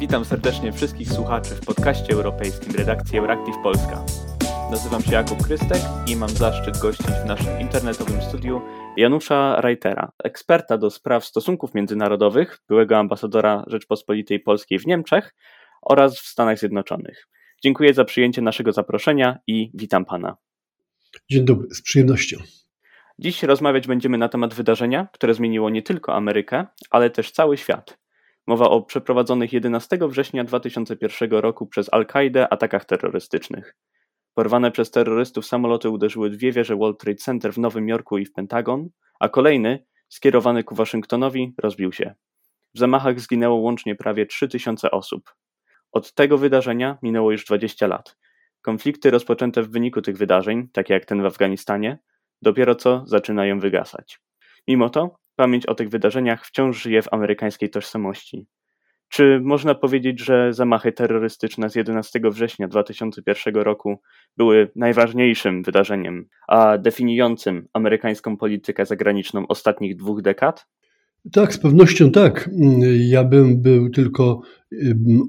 Witam serdecznie wszystkich słuchaczy w podcaście europejskim redakcji Euractiv Polska. Nazywam się Jakub Krystek i mam zaszczyt gościć w naszym internetowym studiu Janusza Reitera, eksperta do spraw stosunków międzynarodowych, byłego ambasadora Rzeczpospolitej Polskiej w Niemczech oraz w Stanach Zjednoczonych. Dziękuję za przyjęcie naszego zaproszenia i witam pana. Dzień dobry, z przyjemnością. Dziś rozmawiać będziemy na temat wydarzenia, które zmieniło nie tylko Amerykę, ale też cały świat. Mowa o przeprowadzonych 11 września 2001 roku przez Al-Kaidę atakach terrorystycznych. Porwane przez terrorystów samoloty uderzyły dwie wieże World Trade Center w Nowym Jorku i w Pentagon, a kolejny, skierowany ku Waszyngtonowi, rozbił się. W zamachach zginęło łącznie prawie 3000 osób. Od tego wydarzenia minęło już 20 lat. Konflikty rozpoczęte w wyniku tych wydarzeń, takie jak ten w Afganistanie, dopiero co zaczynają wygasać. Mimo to pamięć o tych wydarzeniach wciąż żyje w amerykańskiej tożsamości. Czy można powiedzieć, że zamachy terrorystyczne z 11 września 2001 roku były najważniejszym wydarzeniem, a definiującym amerykańską politykę zagraniczną ostatnich dwóch dekad? Tak, z pewnością tak. Ja bym był tylko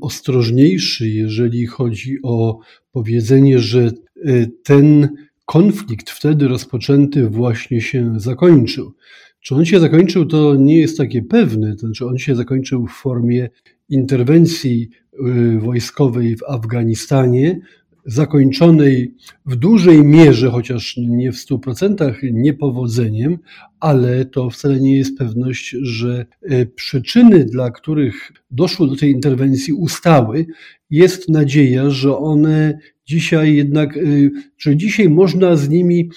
ostrożniejszy, jeżeli chodzi o powiedzenie, że y, ten konflikt wtedy rozpoczęty właśnie się zakończył. Czy on się zakończył, to nie jest takie pewne. To znaczy, on się zakończył w formie interwencji y, wojskowej w Afganistanie, zakończonej w dużej mierze, chociaż nie w 100% niepowodzeniem, ale to wcale nie jest pewność, że y, przyczyny, dla których doszło do tej interwencji, ustały. Jest nadzieja, że one dzisiaj jednak, y, że dzisiaj można z nimi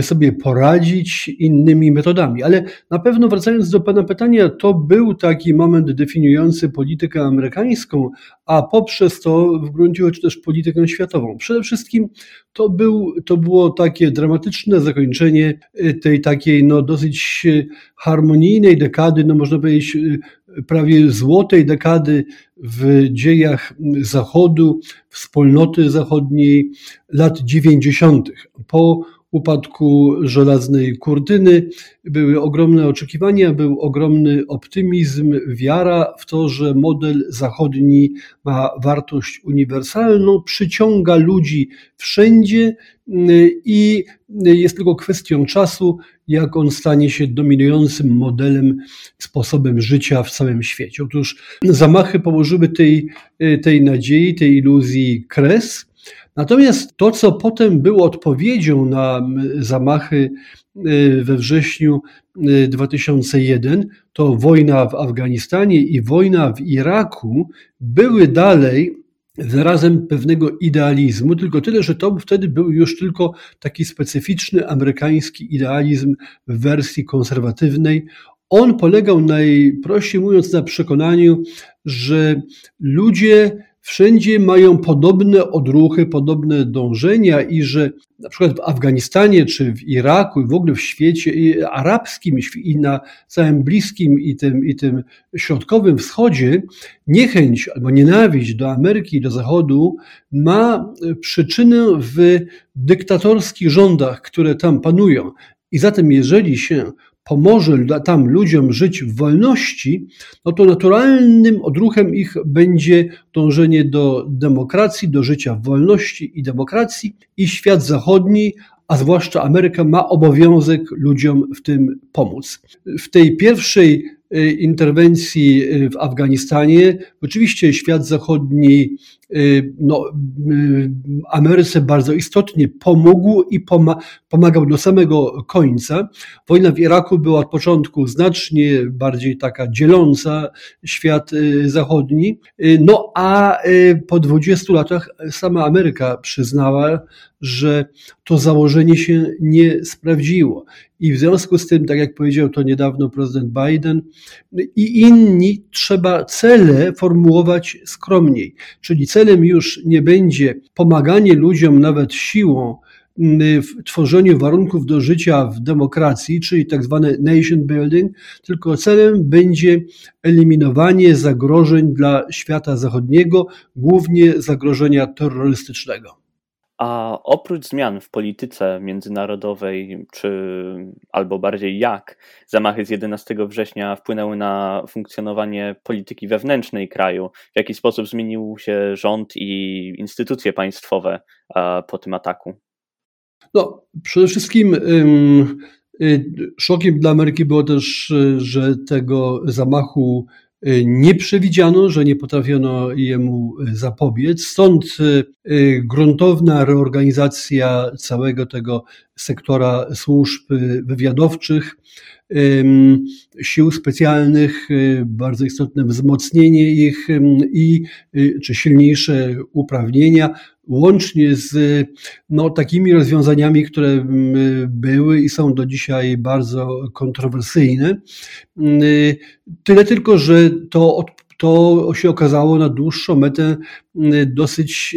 sobie poradzić innymi metodami. Ale na pewno wracając do Pana pytania, to był taki moment definiujący politykę amerykańską, a poprzez to w gruncie rzeczy też politykę światową. Przede wszystkim to, był, to było takie dramatyczne zakończenie y, tej takiej no, dosyć y, harmonijnej dekady, no można powiedzieć prawie złotej dekady w dziejach Zachodu, wspólnoty zachodniej lat 90. Po upadku żelaznej kurtyny były ogromne oczekiwania, był ogromny optymizm, wiara w to, że model zachodni ma wartość uniwersalną, przyciąga ludzi wszędzie i jest tylko kwestią czasu, jak on stanie się dominującym modelem, sposobem życia w całym świecie. Otóż zamachy położyły tej, tej nadziei, tej iluzji kres. Natomiast to, co potem było odpowiedzią na zamachy y, we wrześniu 2001, y, to wojna w Afganistanie i wojna w Iraku były dalej wyrazem pewnego idealizmu, tylko tyle, że to wtedy był już tylko taki specyficzny amerykański idealizm w wersji konserwatywnej. On polegał najprościej mówiąc na przekonaniu, że ludzie wszędzie mają podobne odruchy, podobne dążenia i że na przykład w Afganistanie czy w Iraku i w ogóle w świecie arabskim i na całym Bliskim i tym, i tym środkowym wschodzie niechęć albo nienawiść do Ameryki i do Zachodu ma przyczynę w dyktatorskich rządach, które tam panują. I zatem, jeżeli się pomoże tam ludziom żyć w wolności, no to naturalnym odruchem ich będzie dążenie do demokracji, do życia w wolności i demokracji i świat zachodni, a zwłaszcza Ameryka ma obowiązek ludziom w tym pomóc. W tej pierwszej y, interwencji y, w Afganistanie oczywiście świat zachodni no, y, Ameryce bardzo istotnie pomógł i pomagał do samego końca. Wojna w Iraku była od początku znacznie bardziej taka dzieląca świat y, zachodni. No a po 20 latach sama Ameryka przyznała, że to założenie się nie sprawdziło. I w związku z tym, tak jak powiedział to niedawno prezydent Biden i inni, trzeba cele formułować skromniej. Czyli celem już nie będzie pomaganie ludziom nawet siłą w tworzeniu warunków do życia w demokracji, czyli tak zwane nation building, tylko celem będzie eliminowanie zagrożeń dla świata zachodniego, głównie zagrożenia terrorystycznego. A oprócz zmian w polityce międzynarodowej, czy albo bardziej jak zamachy z 11 września wpłynęły na funkcjonowanie polityki wewnętrznej kraju, w jaki sposób zmienił się rząd i instytucje państwowe po tym ataku? No, przede wszystkim ym, szokiem dla Ameryki było też, że tego zamachu Y, nie przewidziano, że nie potrafiono jemu zapobiec. Stąd y, y, gruntowna reorganizacja całego tego sektora służb wywiadowczych, sił specjalnych, bardzo istotne wzmocnienie ich i czy silniejsze uprawnienia, łącznie z no, takimi rozwiązaniami, które były i są do dzisiaj bardzo kontrowersyjne. Tyle tylko, że to to się okazało na dłuższą metę dosyć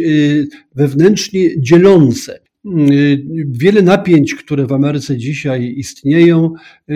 wewnętrznie dzielące. Wiele napięć, które w Ameryce dzisiaj istnieją,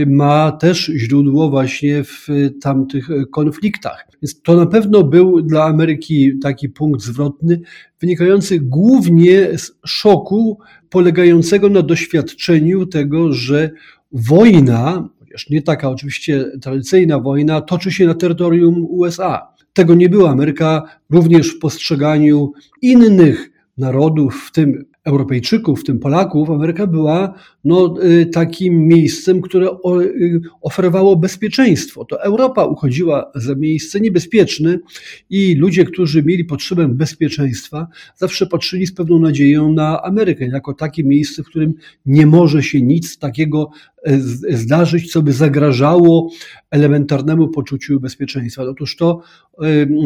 ma też źródło właśnie w tamtych konfliktach. Więc to na pewno był dla Ameryki taki punkt zwrotny, wynikający głównie z szoku polegającego na doświadczeniu tego, że wojna, chociaż nie taka oczywiście tradycyjna wojna, toczy się na terytorium USA. Tego nie była. Ameryka również w postrzeganiu innych narodów, w tym Europejczyków, w tym Polaków, Ameryka była no, y, takim miejscem, które y, oferowało bezpieczeństwo. To Europa uchodziła za miejsce niebezpieczne i ludzie, którzy mieli potrzebę bezpieczeństwa, zawsze patrzyli z pewną nadzieją na Amerykę, jako takie miejsce, w którym nie może się nic takiego zdarzyć, co by zagrażało elementarnemu poczuciu bezpieczeństwa. Otóż to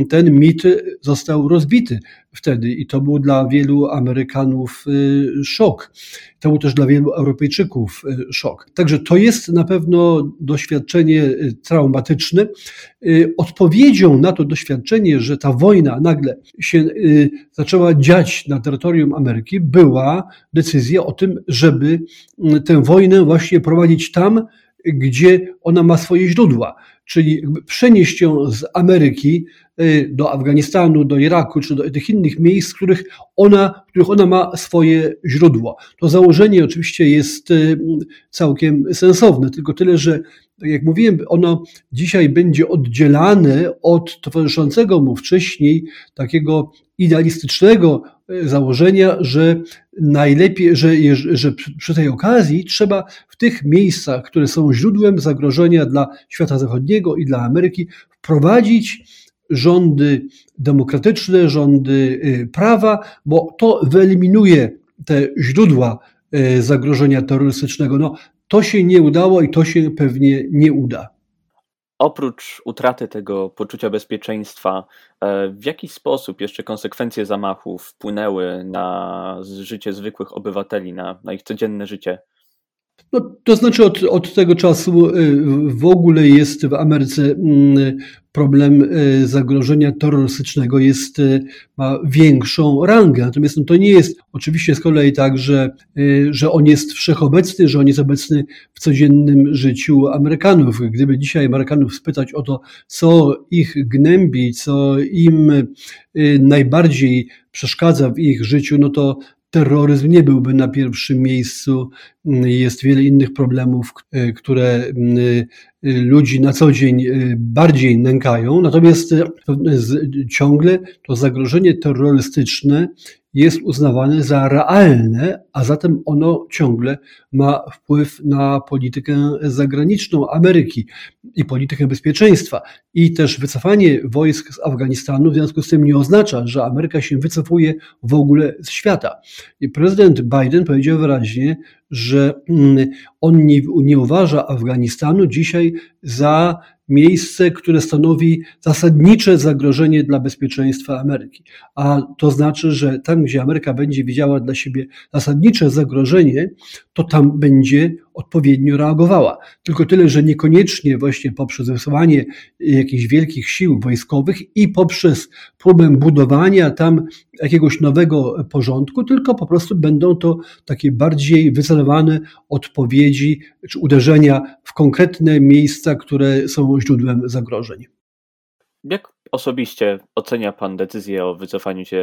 ten mit został rozbity wtedy i to był dla wielu Amerykanów y, szok. To był też dla wielu Europejczyków y, szok. Także to jest na pewno doświadczenie y, traumatyczne. Odpowiedzią na to doświadczenie, że ta wojna nagle się zaczęła dziać na terytorium Ameryki, była decyzja o tym, żeby tę wojnę właśnie prowadzić tam, gdzie ona ma swoje źródła, czyli przenieść ją z Ameryki y, do Afganistanu, do Iraku czy do tych innych miejsc, których ona, których ona ma swoje źródło. To założenie oczywiście jest y, całkiem sensowne, tylko tyle, że tak jak mówiłem, ono dzisiaj będzie oddzielane od towarzyszącego mu wcześniej takiego idealistycznego e, założenia, że najlepiej, że, że przy tej okazji trzeba w tych miejscach, które są źródłem zagrożenia dla świata zachodniego i dla Ameryki, wprowadzić rządy demokratyczne, rządy e, prawa, bo to wyeliminuje te źródła e, zagrożenia terrorystycznego. No, to się nie udało i to się pewnie nie uda. Oprócz utraty tego poczucia bezpieczeństwa, e, w jaki sposób jeszcze konsekwencje zamachów wpłynęły na życie zwykłych obywateli, na, na ich codzienne życie? No, to znaczy od, od tego czasu y, w ogóle jest w Ameryce mm, problem y, zagrożenia terrorystycznego jest, y, ma większą rangę. Natomiast no, to nie jest oczywiście z kolei tak, że, że on jest wszechobecny, że on jest obecny w codziennym życiu Amerykanów. Gdyby dzisiaj Amerykanów spytać o to, co ich gnębi, co im najbardziej przeszkadza w ich życiu, no to terroryzm nie byłby na pierwszym miejscu. Jest wiele innych problemów, e, które e, ludzi na co dzień e, bardziej nękają. Natomiast ciągle to zagrożenie terrorystyczne jest uznawane za realne, a zatem ono ciągle ma wpływ na politykę zagraniczną Ameryki i politykę bezpieczeństwa. I też wycofanie wojsk z Afganistanu w związku z tym nie oznacza, że Ameryka się wycofuje w ogóle z świata. I prezydent Biden powiedział wyraźnie, że mm, on nie, nie uważa Afganistanu dzisiaj za miejsce, które stanowi zasadnicze zagrożenie dla bezpieczeństwa Ameryki. A to znaczy, że tam, gdzie Ameryka będzie widziała dla siebie zasadnicze zagrożenie, to tam będzie odpowiednio reagowała. Tylko tyle, że niekoniecznie właśnie poprzez wysyłanie jakichś wielkich sił wojskowych i poprzez próbę budowania tam jakiegoś nowego porządku, tylko po prostu będą to takie bardziej wycelowane odpowiedzi czy uderzenia w konkretne miejsca, które są źródłem zagrożeń. Jak osobiście ocenia Pan decyzję o wycofaniu się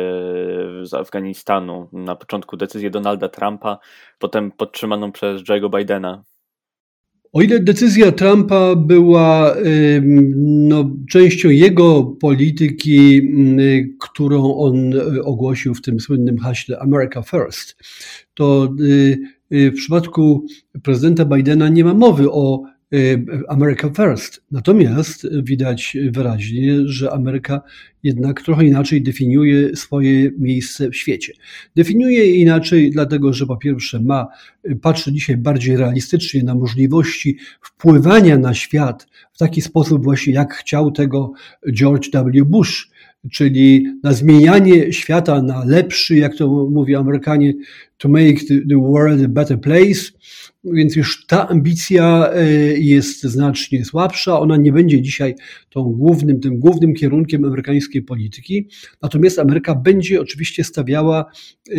z Afganistanu? Na początku decyzję Donalda Trumpa, potem podtrzymaną przez Joe'ego Bidena. O ile decyzja Trumpa była no, częścią jego polityki, którą on ogłosił w tym słynnym haśle America First, to y, y, w przypadku prezydenta Bidena nie ma mowy o Y, America First. Natomiast widać wyraźnie, że Ameryka jednak trochę inaczej definiuje swoje miejsce w świecie. Definiuje je inaczej, dlatego że po pierwsze ma, patrzy dzisiaj bardziej realistycznie na możliwości wpływania na świat w taki sposób właśnie jak chciał tego George W. Bush, czyli na zmienianie świata na lepszy, jak to mówią Amerykanie, to make the world a better place więc już ta ambicja e, jest znacznie słabsza. Ona nie będzie dzisiaj tą głównym, tym głównym kierunkiem amerykańskiej polityki. Natomiast Ameryka będzie oczywiście stawiała e,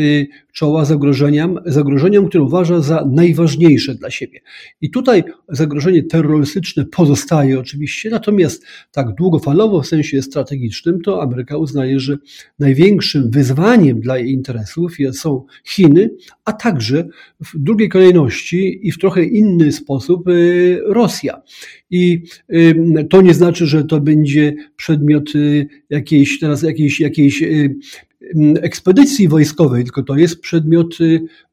czoła zagrożeniom, zagrożeniom, które uważa za najważniejsze dla siebie. I tutaj zagrożenie terrorystyczne pozostaje oczywiście, natomiast tak długofalowo w sensie strategicznym, to Ameryka uznaje, że największym wyzwaniem dla jej interesów są Chiny, a także w drugiej kolejności i w trochę inny sposób y, Rosja. I y, to nie znaczy, że to będzie przedmiot y, jakiejś teraz jakiejś, jakiejś ekspedycji wojskowej, tylko to jest przedmiot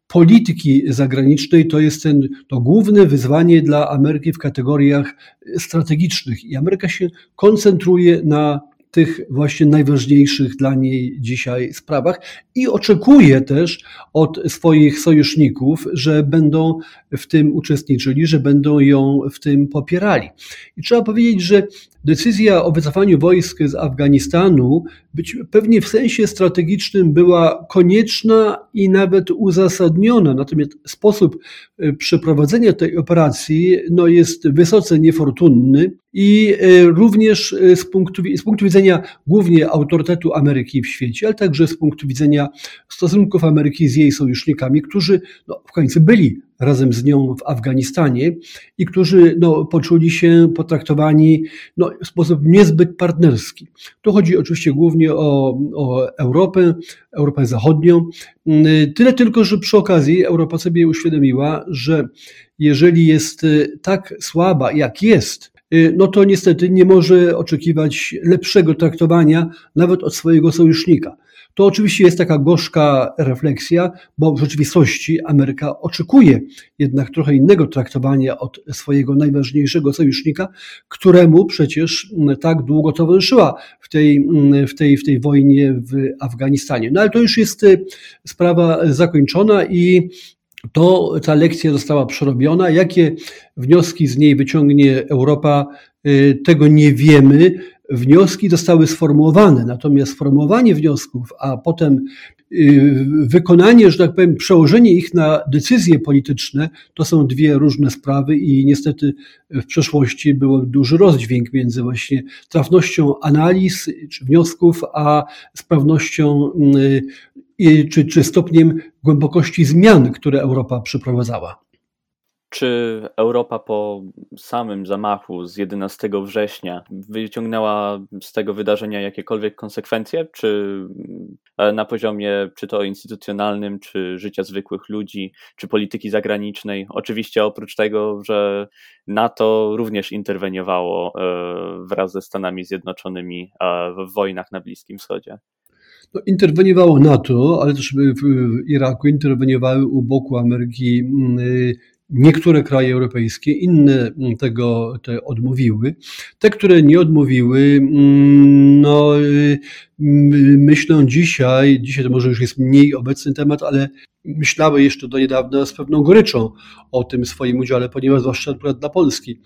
polityki zagranicznej to jest ten, to główne wyzwanie dla Ameryki w kategoriach strategicznych. I Ameryka się koncentruje na tych właśnie najważniejszych dla niej dzisiaj sprawach i oczekuje też od swoich sojuszników, że będą w tym uczestniczyli, że będą ją w tym popierali. I trzeba powiedzieć, że decyzja o wycofaniu wojsk z Afganistanu być pewnie w sensie strategicznym była konieczna i nawet uzasadniona. Natomiast sposób e, przeprowadzenia tej operacji no, jest wysoce niefortunny i e, również e, z punktu, z punktu widzenia głównie autorytetu Ameryki w świecie, ale także z punktu widzenia stosunków Ameryki z jej sojusznikami, którzy no, w końcu byli razem z nią w Afganistanie i którzy no, poczuli się potraktowani no, w sposób niezbyt partnerski. Tu chodzi oczywiście głównie o, o Europę, Europę Zachodnią. Tyle tylko, że przy okazji Europa sobie uświadomiła, że jeżeli jest tak słaba, jak jest, no to niestety nie może oczekiwać lepszego traktowania nawet od swojego sojusznika. To oczywiście jest taka gorzka refleksja, bo w rzeczywistości Ameryka oczekuje jednak trochę innego traktowania od swojego najważniejszego sojusznika, któremu przecież tak długo towarzyszyła w tej, w tej, w tej wojnie w Afganistanie. No ale to już jest y, sprawa zakończona i to ta lekcja została przerobiona. Jakie wnioski z niej wyciągnie Europa, y, tego nie wiemy wnioski zostały sformułowane, natomiast sformułowanie wniosków, a potem y, wykonanie, że tak powiem, przełożenie ich na decyzje polityczne, to są dwie różne sprawy i niestety w przeszłości był duży rozdźwięk między właśnie trafnością analiz czy wniosków, a sprawnością czy, czy stopniem głębokości zmian, które Europa przeprowadzała. Czy Europa po samym zamachu z 11 września wyciągnęła z tego wydarzenia jakiekolwiek konsekwencje? Czy e, na poziomie czy to instytucjonalnym, czy życia zwykłych ludzi, czy polityki zagranicznej? Oczywiście oprócz tego, że NATO również interweniowało e, wraz ze Stanami Zjednoczonymi e, w wojnach na Bliskim Wschodzie. No, interweniowało NATO, ale też w Iraku interweniowały u boku Ameryki mm, Niektóre kraje europejskie, inne tego te odmówiły. Te, które nie odmówiły, mm, no, y, myślą dzisiaj, dzisiaj to może już jest mniej obecny temat, ale myślały jeszcze do niedawna z pewną goryczą o tym swoim udziale, ponieważ zwłaszcza akurat dla Polski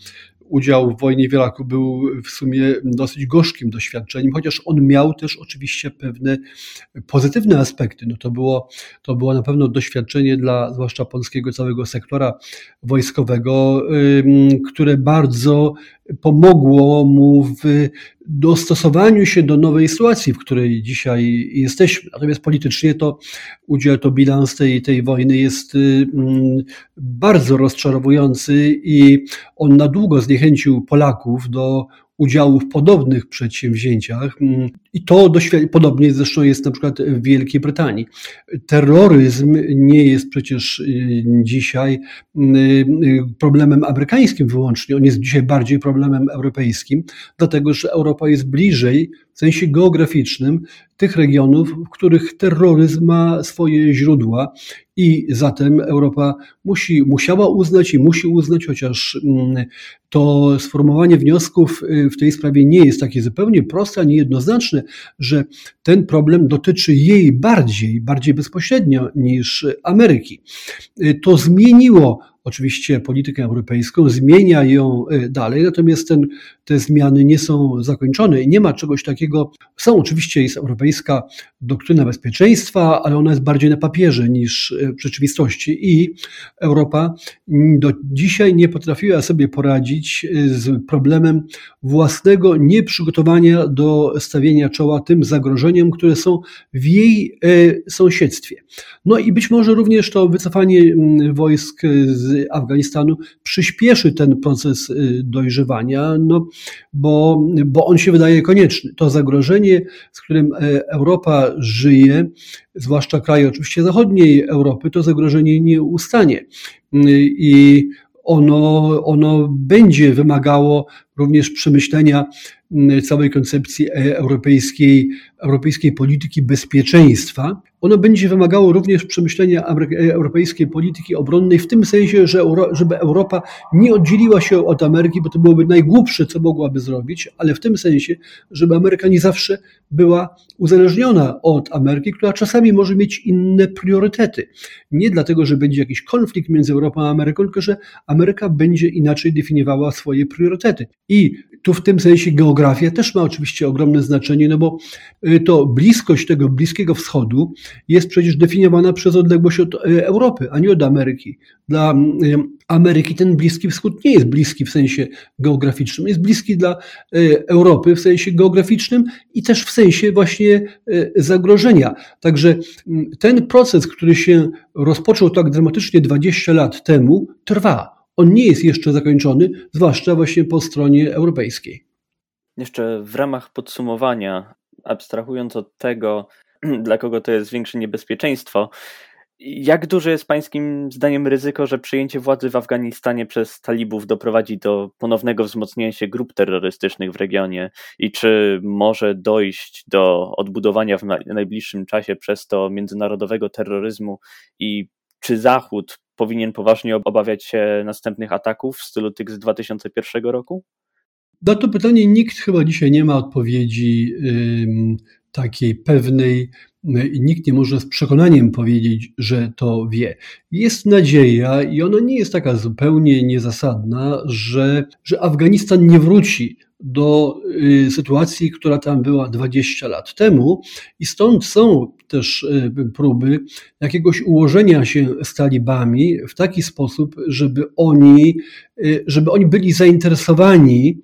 udział w wojnie w Iraku był w sumie dosyć gorzkim doświadczeniem, chociaż on miał też oczywiście pewne pozytywne aspekty. No to, było, to było na pewno doświadczenie dla zwłaszcza polskiego całego sektora wojskowego, które bardzo pomogło mu w dostosowaniu się do nowej sytuacji, w której dzisiaj jesteśmy. Natomiast politycznie to udział, to bilans tej, tej wojny jest mm, bardzo rozczarowujący i on na długo zniechęcił Polaków do udziału w podobnych przedsięwzięciach. I to podobnie zresztą jest na przykład w Wielkiej Brytanii. Terroryzm nie jest przecież y, dzisiaj problemem amerykańskim wyłącznie, on jest dzisiaj bardziej problemem europejskim, dlatego że Europa jest bliżej w sensie geograficznym tych regionów, w których terroryzm ma swoje źródła i zatem Europa musi, musiała uznać i musi uznać, chociaż mm, to sformułowanie wniosków y, w tej sprawie nie jest takie zupełnie proste ani jednoznaczne, że ten problem dotyczy jej bardziej, bardziej bezpośrednio niż Ameryki. Y, to zmieniło oczywiście politykę europejską, zmienia ją y, dalej, natomiast ten, te zmiany nie są zakończone i nie ma czegoś takiego. Są oczywiście, jest europejska doktryna bezpieczeństwa, ale ona jest bardziej na papierze niż y, w rzeczywistości i Europa do dzisiaj nie potrafiła sobie poradzić y, z problemem własnego nieprzygotowania do stawienia czoła tym zagrożeniom, które są w jej sąsiedztwie. No i być może również to wycofanie wojsk z Afganistanu przyspieszy ten proces y, dojrzewania, no, bo, bo on się wydaje konieczny. To zagrożenie, z którym e, Europa żyje, zwłaszcza kraje oczywiście zachodniej Europy, to zagrożenie nie ustanie. Y, I ono, ono będzie wymagało również przemyślenia całej koncepcji e, europejskiej, europejskiej polityki bezpieczeństwa. Ono będzie wymagało również przemyślenia e, europejskiej polityki obronnej w tym sensie, że żeby Europa nie oddzieliła się od Ameryki, bo to byłoby najgłupsze, co mogłaby zrobić, ale w tym sensie, żeby Ameryka nie zawsze była uzależniona od Ameryki, która czasami może mieć inne priorytety. Nie dlatego, że będzie jakiś konflikt między Europą a Ameryką, tylko że Ameryka będzie inaczej definiowała swoje priorytety. I tu w tym sensie geografia też ma oczywiście ogromne znaczenie, no bo y, to bliskość tego Bliskiego Wschodu jest przecież definiowana przez odległość od y, Europy, a nie od Ameryki. Dla y, Ameryki ten Bliski Wschód nie jest bliski w sensie geograficznym, jest bliski dla Europy w sensie geograficznym i też w sensie właśnie zagrożenia. Także mm, ten proces, który się rozpoczął tak dramatycznie 20 lat temu, trwa on nie jest jeszcze zakończony, zwłaszcza właśnie po stronie europejskiej. Jeszcze w ramach podsumowania, abstrahując od tego, dla kogo to jest większe niebezpieczeństwo, jak duże jest Pańskim zdaniem ryzyko, że przyjęcie władzy w Afganistanie przez talibów doprowadzi do ponownego wzmocnienia się grup terrorystycznych w regionie i czy może dojść do odbudowania w najbliższym czasie przez to międzynarodowego terroryzmu i czy Zachód powinien poważnie obawiać się następnych ataków w stylu tych z 2001 roku? Na to pytanie nikt chyba dzisiaj nie ma odpowiedzi takiej pewnej nikt nie może z przekonaniem powiedzieć, że to wie. Jest nadzieja i ona nie jest taka zupełnie niezasadna, że, że Afganistan nie wróci do y, sytuacji, która tam była 20 lat temu. I stąd są też y, próby jakiegoś ułożenia się z talibami w taki sposób, żeby oni, y, żeby oni byli zainteresowani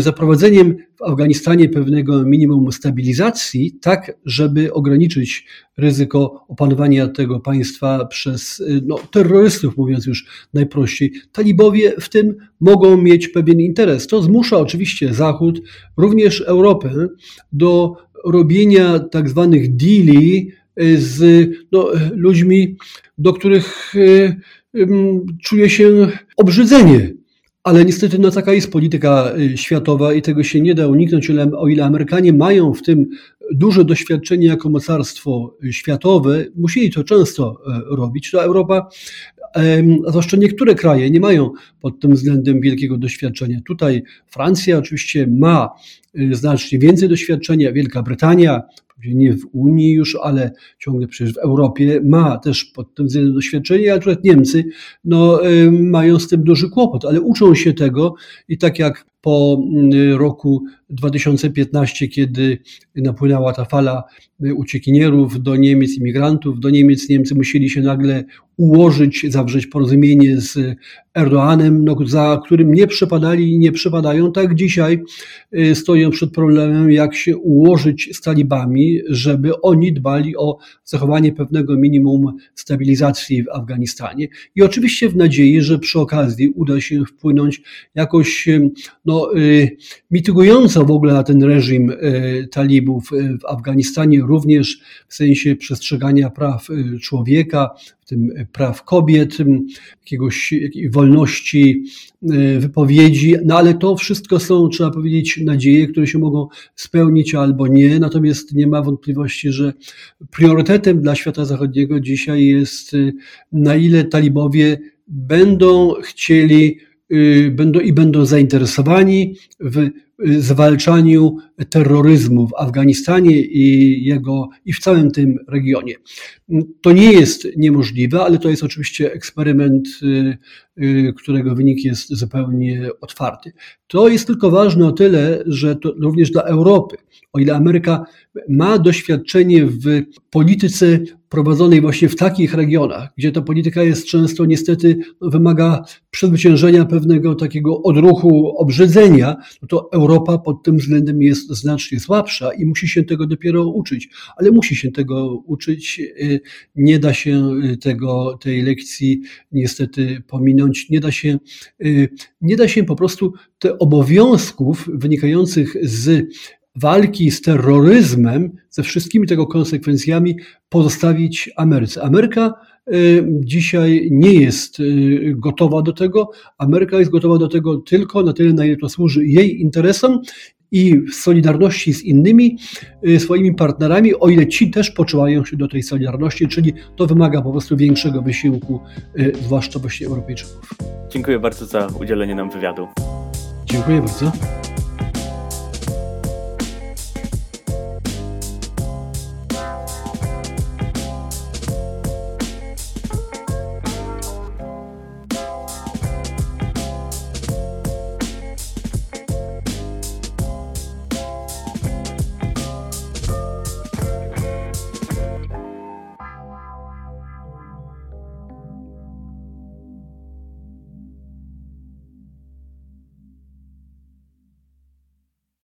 zaprowadzeniem w Afganistanie pewnego minimum stabilizacji, tak żeby ograniczyć ryzyko opanowania tego państwa przez no, terrorystów, mówiąc już najprościej. Talibowie w tym mogą mieć pewien interes. To zmusza oczywiście Zachód, również Europę, do robienia tak zwanych deali z no, ludźmi, do których y, czuje się obrzydzenie ale niestety no, taka jest polityka y, światowa i tego się nie da uniknąć, o ile Amerykanie mają w tym duże doświadczenie jako mocarstwo światowe, musieli to często e, robić, to Europa, a zwłaszcza niektóre kraje nie mają pod tym względem wielkiego doświadczenia. Tutaj Francja oczywiście ma y, znacznie więcej doświadczenia, Wielka Brytania, nie w Unii już, ale ciągle przecież w Europie ma też pod tym względem doświadczenie, a akurat Niemcy no, mają z tym duży kłopot, ale uczą się tego i tak jak po mm, roku 2015, kiedy napłynęła ta fala uciekinierów do Niemiec, imigrantów do Niemiec, Niemcy musieli się nagle ułożyć, zawrzeć porozumienie z Erdoanem, no, za którym nie przepadali i nie przepadają. Tak dzisiaj y, stoją przed problemem, jak się ułożyć z talibami, żeby oni dbali o zachowanie pewnego minimum stabilizacji w Afganistanie. I oczywiście w nadziei, że przy okazji uda się wpłynąć jakoś no, no, mitygująca w ogóle na ten reżim talibów w Afganistanie, również w sensie przestrzegania praw człowieka, w tym praw kobiet, jakiegoś wolności wypowiedzi, no ale to wszystko są, trzeba powiedzieć, nadzieje, które się mogą spełnić albo nie, natomiast nie ma wątpliwości, że priorytetem dla świata zachodniego dzisiaj jest na ile talibowie będą chcieli y, będą i będą zainteresowani w y, zwalczaniu terroryzmu w Afganistanie i, jego, i w całym tym regionie. To nie jest niemożliwe, ale to jest oczywiście eksperyment, y, którego wynik jest zupełnie otwarty. To jest tylko ważne o tyle, że to również dla Europy. O ile Ameryka ma doświadczenie w polityce prowadzonej właśnie w takich regionach, gdzie ta polityka jest często niestety no, wymaga przezwyciężenia pewnego takiego odruchu, obrzydzenia, no to Europa pod tym względem jest znacznie słabsza i musi się tego dopiero uczyć. Ale musi się tego uczyć. Y, nie da się y, tego, tej lekcji niestety pominąć. Nie da się, y, nie da się po prostu te obowiązków wynikających z walki z terroryzmem, ze wszystkimi tego konsekwencjami pozostawić Ameryce. Ameryka y, dzisiaj nie jest y, gotowa do tego. Ameryka jest gotowa do tego tylko na tyle, na ile to służy jej interesom i w solidarności z innymi y, swoimi partnerami, o ile ci też poczuwają się do tej solidarności, czyli to wymaga po prostu większego wysiłku, zwłaszcza właśnie Europejczyków. Dziękuję bardzo za udzielenie nam wywiadu. Dziękuję bardzo.